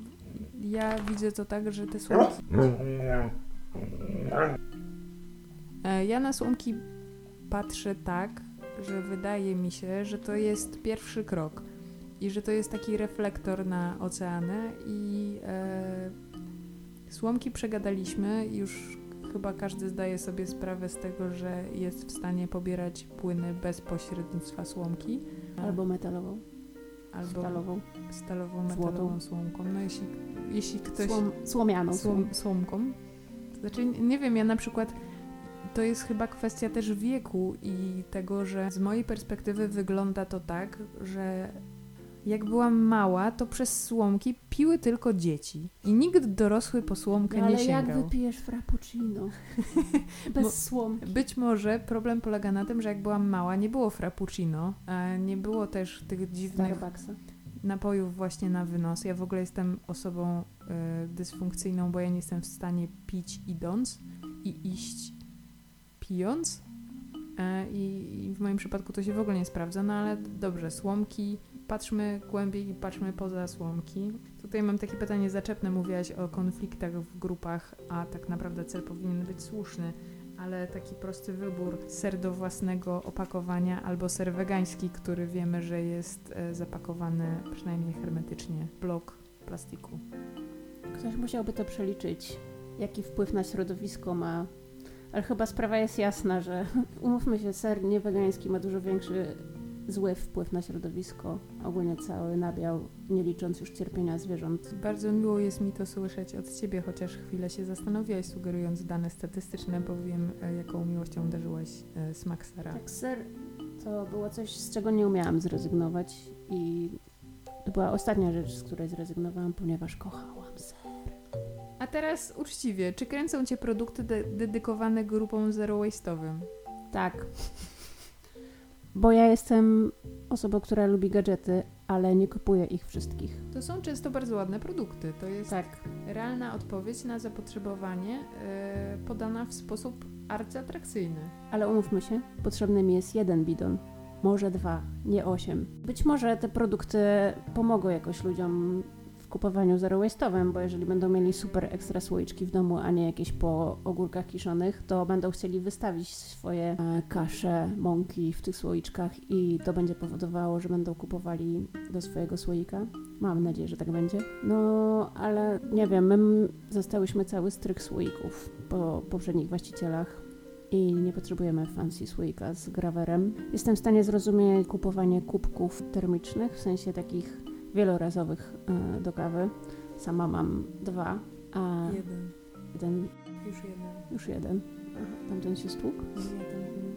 ja widzę to tak, że te słomki... E, Ja na słomki patrzę tak, że wydaje mi się, że to jest pierwszy krok i że to jest taki reflektor na oceany i e, słomki przegadaliśmy już chyba każdy zdaje sobie sprawę z tego, że jest w stanie pobierać płyny bez pośrednictwa słomki. Albo metalową, albo stalową, stalową, Złotą. metalową słomką. No jeśli, jeśli ktoś... Słom, słomianą. słom, słomką. To Znaczy, nie wiem, ja na przykład to jest chyba kwestia też wieku i tego, że z mojej perspektywy wygląda to tak, że jak byłam mała, to przez słomki piły tylko dzieci. I nikt dorosły po słomkę No, nie ale jak sięgał. wypijesz frappuccino? Bez słomki. Być może problem polega na tym, że jak byłam mała, nie było frappuccino, nie było też tych dziwnych Starbucksa. napojów właśnie na wynos. Ja w ogóle jestem osobą y, dysfunkcyjną, bo ja nie jestem w stanie pić idąc i iść pijąc. E, I w moim przypadku to się w ogóle nie sprawdza, no ale dobrze, słomki, patrzmy głębiej i patrzmy poza słomki. Tutaj mam takie pytanie zaczepne, mówiłaś o konfliktach w grupach, a tak naprawdę cel powinien być słuszny, ale taki prosty wybór, ser do własnego opakowania albo ser wegański, który wiemy, że jest e, zapakowany przynajmniej hermetycznie, blok plastiku. Ktoś musiałby to przeliczyć, jaki wpływ na środowisko ma. Ale chyba sprawa jest jasna, że umówmy się, ser niewegański ma dużo większy zły wpływ na środowisko, ogólnie cały nabiał, nie licząc już cierpienia zwierząt. Bardzo miło jest mi to słyszeć od Ciebie, chociaż chwilę się zastanowiłaś, sugerując dane statystyczne, bo wiem, e, jaką miłością darzyłaś e, smak sera. Tak, ser to było coś, z czego nie umiałam zrezygnować i to była ostatnia rzecz, z której zrezygnowałam, ponieważ kochałam ser. A teraz uczciwie, czy kręcą Cię produkty de- dedykowane grupom zero waste'owym? Tak. Bo ja jestem osobą, która lubi gadżety, ale nie kupuję ich wszystkich. To są często bardzo ładne produkty. To jest Tak. realna odpowiedź na zapotrzebowanie e, podana w sposób arcyatrakcyjny. Ale umówmy się, potrzebny mi jest jeden bidon, może dwa, nie osiem. Być może te produkty pomogą jakoś ludziom kupowaniu zero waste'owym, bo jeżeli będą mieli super ekstra słoiczki w domu, a nie jakieś po ogórkach kiszonych, to będą chcieli wystawić swoje e, kasze, mąki w tych słoiczkach i to będzie powodowało, że będą kupowali do swojego słoika. Mam nadzieję, że tak będzie. No, ale nie wiem, my zostałyśmy cały stryk słoików po poprzednich właścicielach i nie potrzebujemy fancy słoika z grawerem. Jestem w stanie zrozumieć kupowanie kubków termicznych, w sensie takich wielorazowych e, do kawy. Sama mam dwa, a Jeden. jeden, Już jeden. już jeden. Aha, tamten się stłukł. Jeden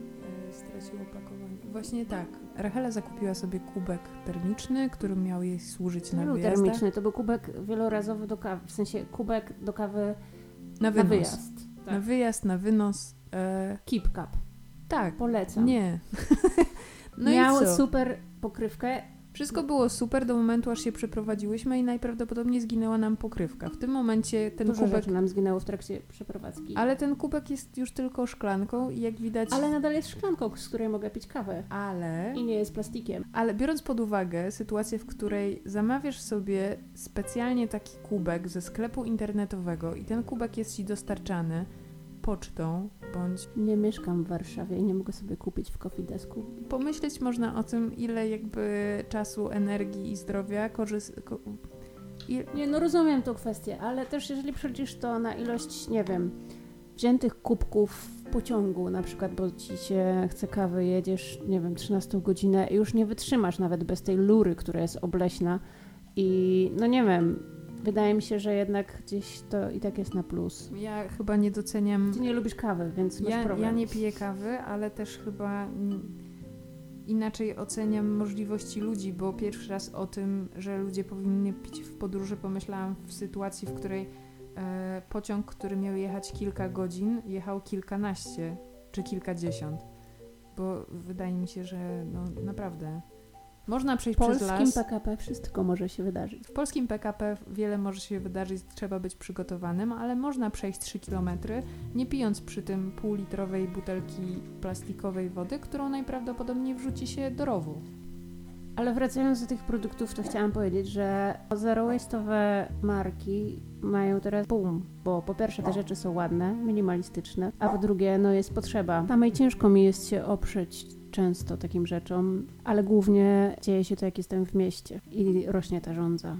stracił opakowanie. Właśnie tak. Rachela zakupiła sobie kubek termiczny, który miał jej służyć na wyjazdach. termiczny, to był kubek wielorazowy do kawy, w sensie kubek do kawy Na na wynos. wyjazd. Na wyjazd, na wynos. E, Keep Cup. tak. Polecam. Nie. no Miał super pokrywkę. Wszystko było super do momentu, aż się przeprowadziłyśmy i najprawdopodobniej zginęła nam pokrywka. W tym momencie ten Dużo kubek... nam zginęło w trakcie przeprowadzki. Ale ten kubek jest już tylko szklanką i jak widać... Ale nadal jest szklanką, z której mogę pić kawę. Ale... I nie jest plastikiem. Ale biorąc pod uwagę sytuację, w której zamawiasz sobie specjalnie taki kubek ze sklepu internetowego i ten kubek jest ci dostarczany pocztą, bądź Nie mieszkam w Warszawie i nie mogę sobie kupić w Coffee Desku. pomyśleć można o tym, ile jakby czasu, energii i zdrowia korzys- ko- i Nie, no rozumiem tą kwestię, ale też jeżeli przeliczysz to na ilość, nie wiem, wziętych kubków w pociągu, na przykład, bo ci się chce kawy, jedziesz, nie wiem, 13 godzinę i już nie wytrzymasz nawet bez tej lury, która jest obleśna i no nie wiem, wydaje mi się, że jednak gdzieś to i tak jest na plus. ja chyba nie doceniam... Ty nie lubisz kawy, więc masz Ja, problem. ja nie piję kawy, ale też chyba inaczej oceniam możliwości ludzi, bo pierwszy raz o tym, że ludzie powinni pić w podróży, pomyślałam w sytuacji, w której e, pociąg, który miał jechać kilka godzin, jechał kilkanaście czy kilkadziesiąt. Bo wydaje mi się, że no naprawdę można przejść W przez polskim las. PKP wszystko może się wydarzyć. W polskim PKP wiele może się wydarzyć, trzeba być przygotowanym, ale można przejść 3 km, nie pijąc przy tym półlitrowej butelki plastikowej wody, którą najprawdopodobniej wrzuci się do rowu. Ale wracając do tych produktów, to chciałam powiedzieć, że zero waste'owe marki mają teraz boom, bo po pierwsze te rzeczy są ładne, minimalistyczne, a po drugie no jest potrzeba. Samej ciężko mi jest się oprzeć często takim rzeczom, ale głównie dzieje się to jak jestem w mieście i rośnie ta żądza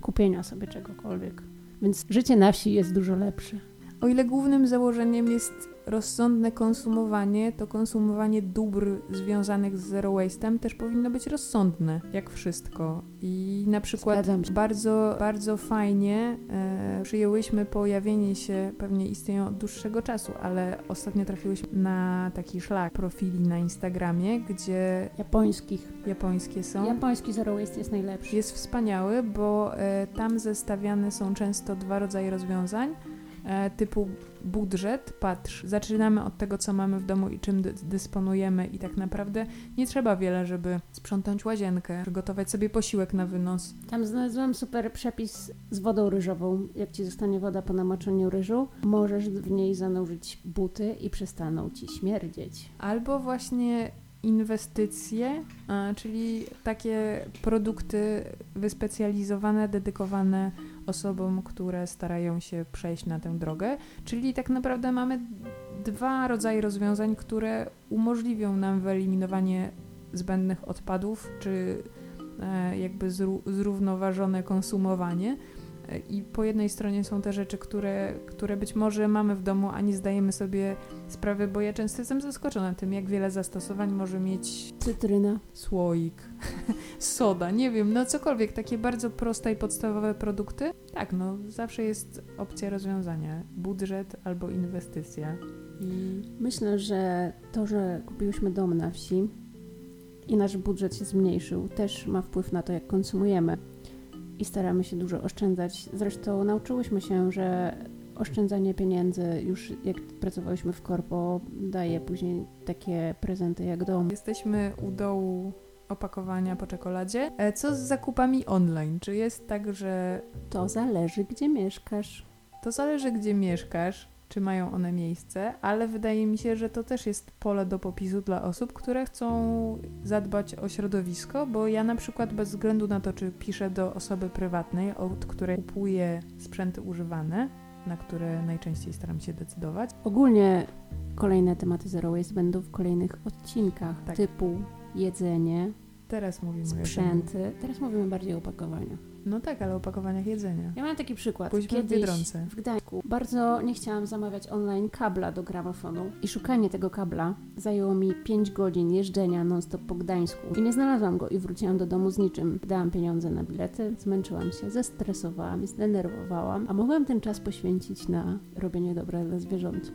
kupienia sobie czegokolwiek. Więc życie na wsi jest dużo lepsze. o ile głównym założeniem jest rozsądne konsumowanie, to konsumowanie dóbr związanych z zero waste'em też powinno być rozsądne, jak wszystko. I na przykład bardzo, bardzo fajnie e, przyjęłyśmy pojawienie się, pewnie istnieją od dłuższego czasu, ale ostatnio trafiłyśmy na taki szlak profili na Instagramie, gdzie Japońskich. japońskie są. Japoński zero waste jest najlepszy. Jest wspaniały, bo e, tam zestawiane są często dwa rodzaje rozwiązań. E, typu budżet, patrz, zaczynamy od tego, co mamy w domu i czym dy- dysponujemy, i tak naprawdę nie trzeba wiele, żeby sprzątnąć łazienkę, przygotować sobie posiłek na wynos. Tam znalazłam super przepis z wodą ryżową. Jak ci zostanie woda po namoczeniu ryżu, możesz w niej zanurzyć buty i przestaną ci śmierdzieć. Albo właśnie inwestycje, a, czyli takie produkty wyspecjalizowane, dedykowane osobom, które starają się przejść na tę drogę. Czyli tak naprawdę mamy dwa rodzaje rozwiązań, które umożliwią nam wyeliminowanie zbędnych odpadów, czy e, jakby zró- zrównoważone konsumowanie. I po jednej stronie są te rzeczy, które, które być może mamy w domu, a nie zdajemy sobie sprawy, bo ja często jestem zaskoczona tym, jak wiele zastosowań może mieć Cytryna. słoik, soda, nie wiem, no cokolwiek, takie bardzo proste i podstawowe produkty. Tak, no zawsze jest opcja rozwiązania, budżet albo inwestycja. I Myślę, że to, że kupiłyśmy dom na wsi i nasz budżet się zmniejszył, też ma wpływ na to, jak konsumujemy. I staramy się dużo oszczędzać. Zresztą nauczyłyśmy się, że oszczędzanie pieniędzy, już jak pracowałyśmy w korpo, daje później takie prezenty jak dom. jesteśmy u dołu opakowania po czekoladzie. E, Co z zakupami online? Czy jest tak, że To zależy, gdzie mieszkasz. To zależy, gdzie mieszkasz, czy mają one miejsce, ale wydaje mi się, że to też jest pole do popisu dla osób, które chcą zadbać o środowisko, bo ja na przykład bez względu na to, czy piszę do osoby prywatnej, od której kupuję sprzęty używane, na które najczęściej staram się decydować, Ogólnie kolejne tematy Zero Waste będą w kolejnych odcinkach, Tak. typu jedzenie, teraz mówimy sprzęty. Teraz mówimy bardziej o opakowaniu. No tak, ale o opakowaniach jedzenia. Ja mam taki przykład. W Kiedyś Biedronce. w Gdańsku bardzo nie chciałam zamawiać online kabla do gramofonu i szukanie tego kabla zajęło mi 5 godzin jeżdżenia non-stop po Gdańsku i nie znalazłam go i wróciłam do domu z niczym. Dałam pieniądze na bilety, zmęczyłam się, zestresowałam, zdenerwowałam, a mogłam ten czas poświęcić na robienie dobra dla zwierząt.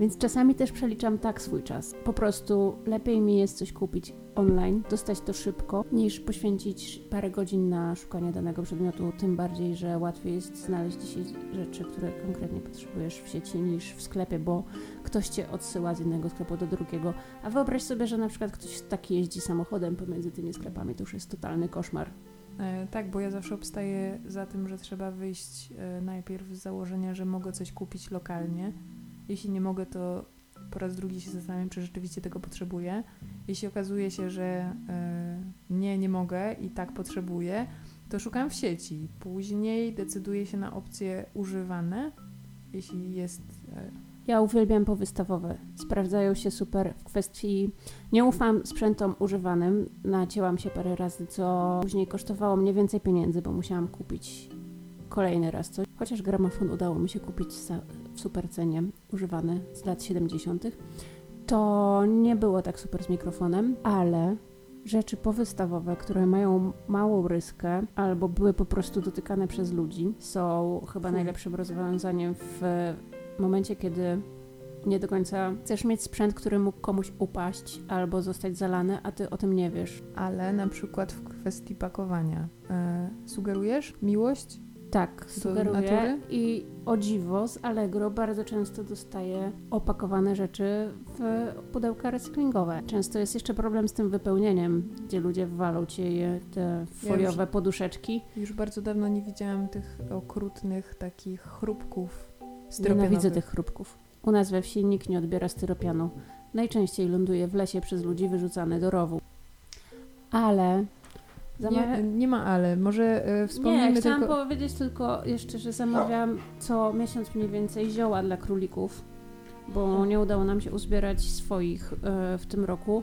Więc czasami też przeliczam tak swój czas. Po prostu lepiej mi jest coś kupić online, dostać to szybko, niż poświęcić parę godzin na szukanie danego przedmiotu. Tym bardziej, że łatwiej jest znaleźć dzisiaj rzeczy, które konkretnie potrzebujesz w sieci niż w sklepie, bo ktoś cię odsyła z jednego sklepu do drugiego. A wyobraź sobie, że na przykład ktoś taki jeździ samochodem pomiędzy tymi sklepami, to już jest totalny koszmar. E, tak, bo ja zawsze obstaję za tym, że trzeba wyjść e, najpierw z założenia, że mogę coś kupić lokalnie. Jeśli nie mogę, to po raz drugi się zastanawiam, czy rzeczywiście tego potrzebuję. Jeśli okazuje się, że e, nie, nie mogę i tak potrzebuję, to szukam w sieci. Później decyduję się na opcje używane, jeśli jest. E, Ja uwielbiam powystawowe. Sprawdzają się super w kwestii. Nie ufam sprzętom używanym. Nacięłam się parę razy, co później kosztowało mnie więcej pieniędzy, bo musiałam kupić kolejny raz coś. Chociaż gramofon udało mi się kupić w super cenie, używany z lat 70., to nie było tak super z mikrofonem, ale rzeczy powystawowe, które mają małą ryskę albo były po prostu dotykane przez ludzi, są chyba najlepszym rozwiązaniem w w momencie, kiedy nie do końca chcesz mieć sprzęt, który mógł komuś upaść albo zostać zalany, a ty o tym nie wiesz. ale na przykład w kwestii pakowania. E, sugerujesz miłość? Tak, sugeruję. I o dziwo z Allegro bardzo często dostaję opakowane rzeczy w pudełka recyklingowe. Często jest jeszcze problem z tym wypełnieniem, gdzie ludzie walą ci je, te foliowe poduszeczki. Już bardzo dawno nie widziałam tych okrutnych takich chrupków styropianowych. Nienawidzę tych chrupków. U nas we wsi nikt nie odbiera styropianu. Najczęściej ląduje w lesie przez ludzi wyrzucany do rowu. Ale... Nie, nie ma ale. Może e, wspomnijmy Nie, chciałam tylko... powiedzieć tylko jeszcze, że zamawiam co miesiąc mniej więcej zioła dla królików, bo nie udało nam się uzbierać swoich e, w tym roku.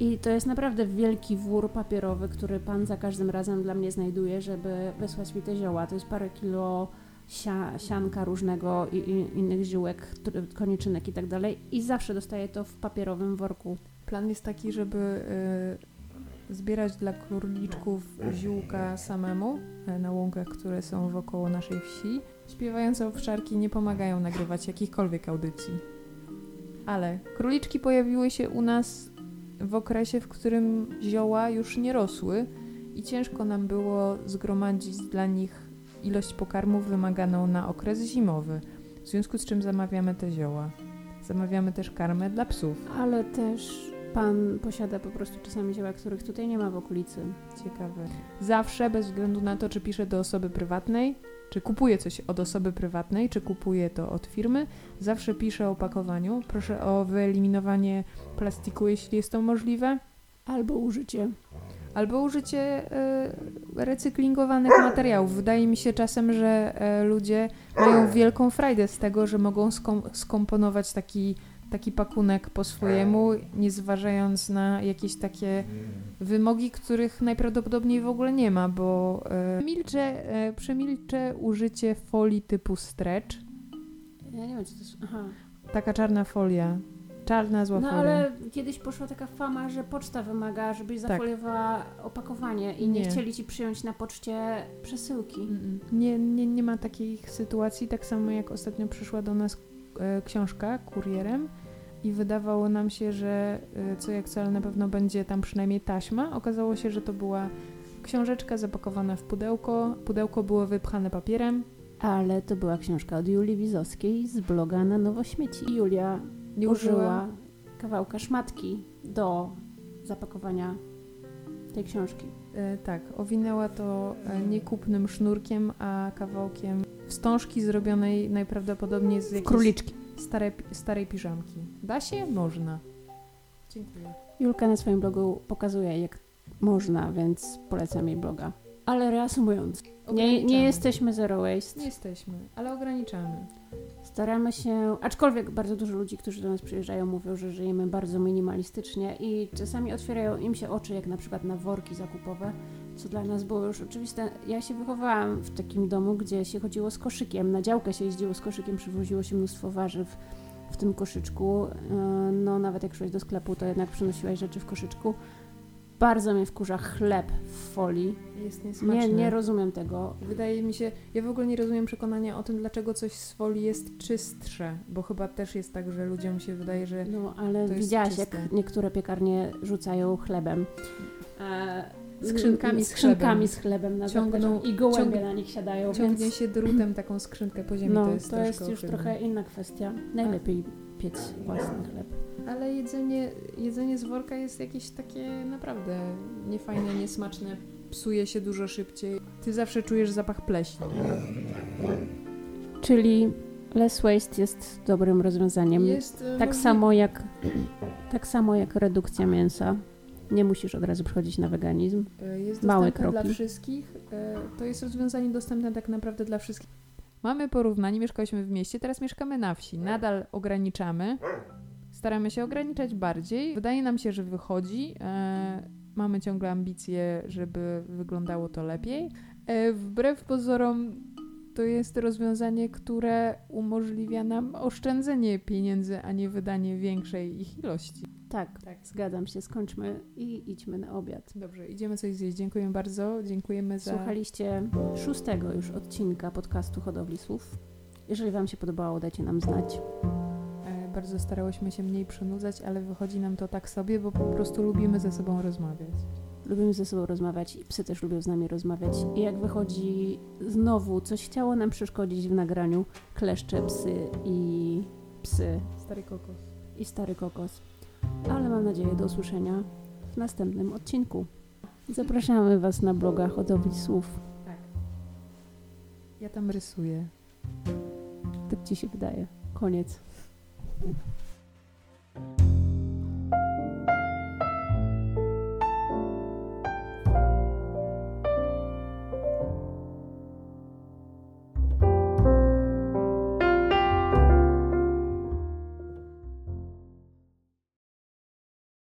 I to jest naprawdę wielki wór papierowy, który pan za każdym razem dla mnie znajduje, żeby wysłać mi te zioła. To jest parę kilo sia, sianka różnego i, i innych ziółek, koniczynek i tak dalej i zawsze dostaje to w papierowym worku. Plan jest taki, żeby y, zbierać dla króliczków ziółka samemu y, na łąkach, które są wokoło naszej wsi. Śpiewające owczarki nie pomagają nagrywać jakichkolwiek audycji. Ale króliczki pojawiły się u nas w okresie, w którym zioła już nie rosły i ciężko nam było zgromadzić dla nich ilość pokarmów wymaganą na okres zimowy, w związku z czym zamawiamy te zioła. Zamawiamy też karmę dla psów. Ale też pan posiada po prostu czasami zioła, których tutaj nie ma w okolicy. Ciekawe. Zawsze, bez względu na to, czy piszę do osoby prywatnej, czy kupuję coś od osoby prywatnej, czy kupuję to od firmy, zawsze piszę o opakowaniu. Proszę o wyeliminowanie plastiku, jeśli jest to możliwe, Albo użycie. albo użycie e, recyklingowanych materiałów. Wydaje mi się czasem, że e, ludzie mają wielką frajdę z tego, że mogą skom- skomponować taki, taki pakunek po swojemu, nie zważając na jakieś takie wymogi, których najprawdopodobniej w ogóle nie ma, bo e, milczę, e, przemilczę użycie folii typu stretch. Ja nie wiem, co to jest. Aha. Taka czarna folia. Czarna, zła No folia. ale kiedyś poszła taka fama, że poczta wymaga, żebyś Tak. zafoliowała opakowanie i nie, Nie. chcieli ci przyjąć na poczcie przesyłki. Nie, nie, nie ma takich sytuacji, tak samo jak ostatnio przyszła do nas e, książka kurierem i wydawało nam się, że e, co jak co, ale na pewno będzie tam przynajmniej taśma. Okazało się, że to była książeczka zapakowana w pudełko. Pudełko było wypchane papierem. Ale to była książka od Julii Wizowskiej z bloga na nowo śmieci. I Julia użyła. kawałka szmatki do zapakowania tej książki. E, tak, owinęła to e, nie sznurkiem, a kawałkiem wstążki zrobionej najprawdopodobniej z jakiejś Króliczki. stare, starej piżamki. Da się? Można. Dziękuję. Julka na swoim blogu pokazuje, jak można, więc polecam jej bloga. Ale reasumując, nie, nie jesteśmy zero waste. Nie jesteśmy, ale ograniczamy. Staramy się, aczkolwiek bardzo dużo ludzi, którzy do nas przyjeżdżają, mówią, że żyjemy bardzo minimalistycznie i czasami otwierają im się oczy, jak na przykład na worki zakupowe, co dla nas było już oczywiste. Ja się wychowałam w takim domu, gdzie się chodziło z koszykiem, na działkę się jeździło z koszykiem, przywoziło się mnóstwo warzyw w tym koszyczku. Yy, No nawet jak szłeś do sklepu, to jednak przynosiłaś rzeczy w koszyczku. Bardzo mnie wkurza chleb w folii. Jest niesmaczne. Nie, nie rozumiem tego. Wydaje mi się, ja w ogóle nie rozumiem przekonania o tym, dlaczego coś z folii jest czystsze, bo chyba też jest tak, że ludziom się wydaje, że No, ale To widziałaś, jak niektóre piekarnie rzucają chlebem. E, Skrzynkami z skrzynkami chlebem. z chlebem na Ciągną- i gołębie ciąg- na nich siadają, ciągnie więc się drutem taką skrzynkę po ziemi. no, to jest, to jest już trochę inna kwestia. Najlepiej piec własny chleb. Ale jedzenie, jedzenie z worka jest jakieś takie naprawdę niefajne, niesmaczne. Psuje się dużo szybciej. Ty zawsze czujesz zapach pleśni. Czyli less waste jest dobrym rozwiązaniem. Jest, e, tak, samo jak, tak samo jak redukcja mięsa. Nie musisz od razu przechodzić na weganizm. E, Jest Małe dostępne dla kroki. wszystkich. E, To jest rozwiązanie dostępne tak naprawdę dla wszystkich. Mamy porównanie, mieszkałyśmy w mieście, teraz mieszkamy na wsi. Nadal ograniczamy. Staramy się ograniczać bardziej. Wydaje nam się, że wychodzi. E, Mamy ciągle ambicje, żeby wyglądało to lepiej. E, Wbrew pozorom to jest rozwiązanie, które umożliwia nam oszczędzenie pieniędzy, a nie wydanie większej ich ilości. Tak, Tak. zgadzam się. Skończmy i idźmy na obiad. Dobrze, idziemy coś zjeść. Dziękuję bardzo. Dziękujemy za... Słuchaliście szóstego już odcinka podcastu Hodowli Słów. Jeżeli Wam się podobało, dajcie nam znać. Bardzo starałyśmy się mniej przynudzać, ale wychodzi nam to tak sobie, bo po prostu lubimy ze sobą rozmawiać. Lubimy ze sobą rozmawiać i psy też lubią z nami rozmawiać. I jak wychodzi znowu coś chciało nam przeszkodzić w nagraniu, kleszcze, psy i psy Stary kokos. i stary kokos. Ale mam nadzieję do usłyszenia w następnym odcinku. Zapraszamy Was na bloga Hodowli Słów. Tak. Ja tam rysuję. Tak Ci się wydaje. Koniec. thank you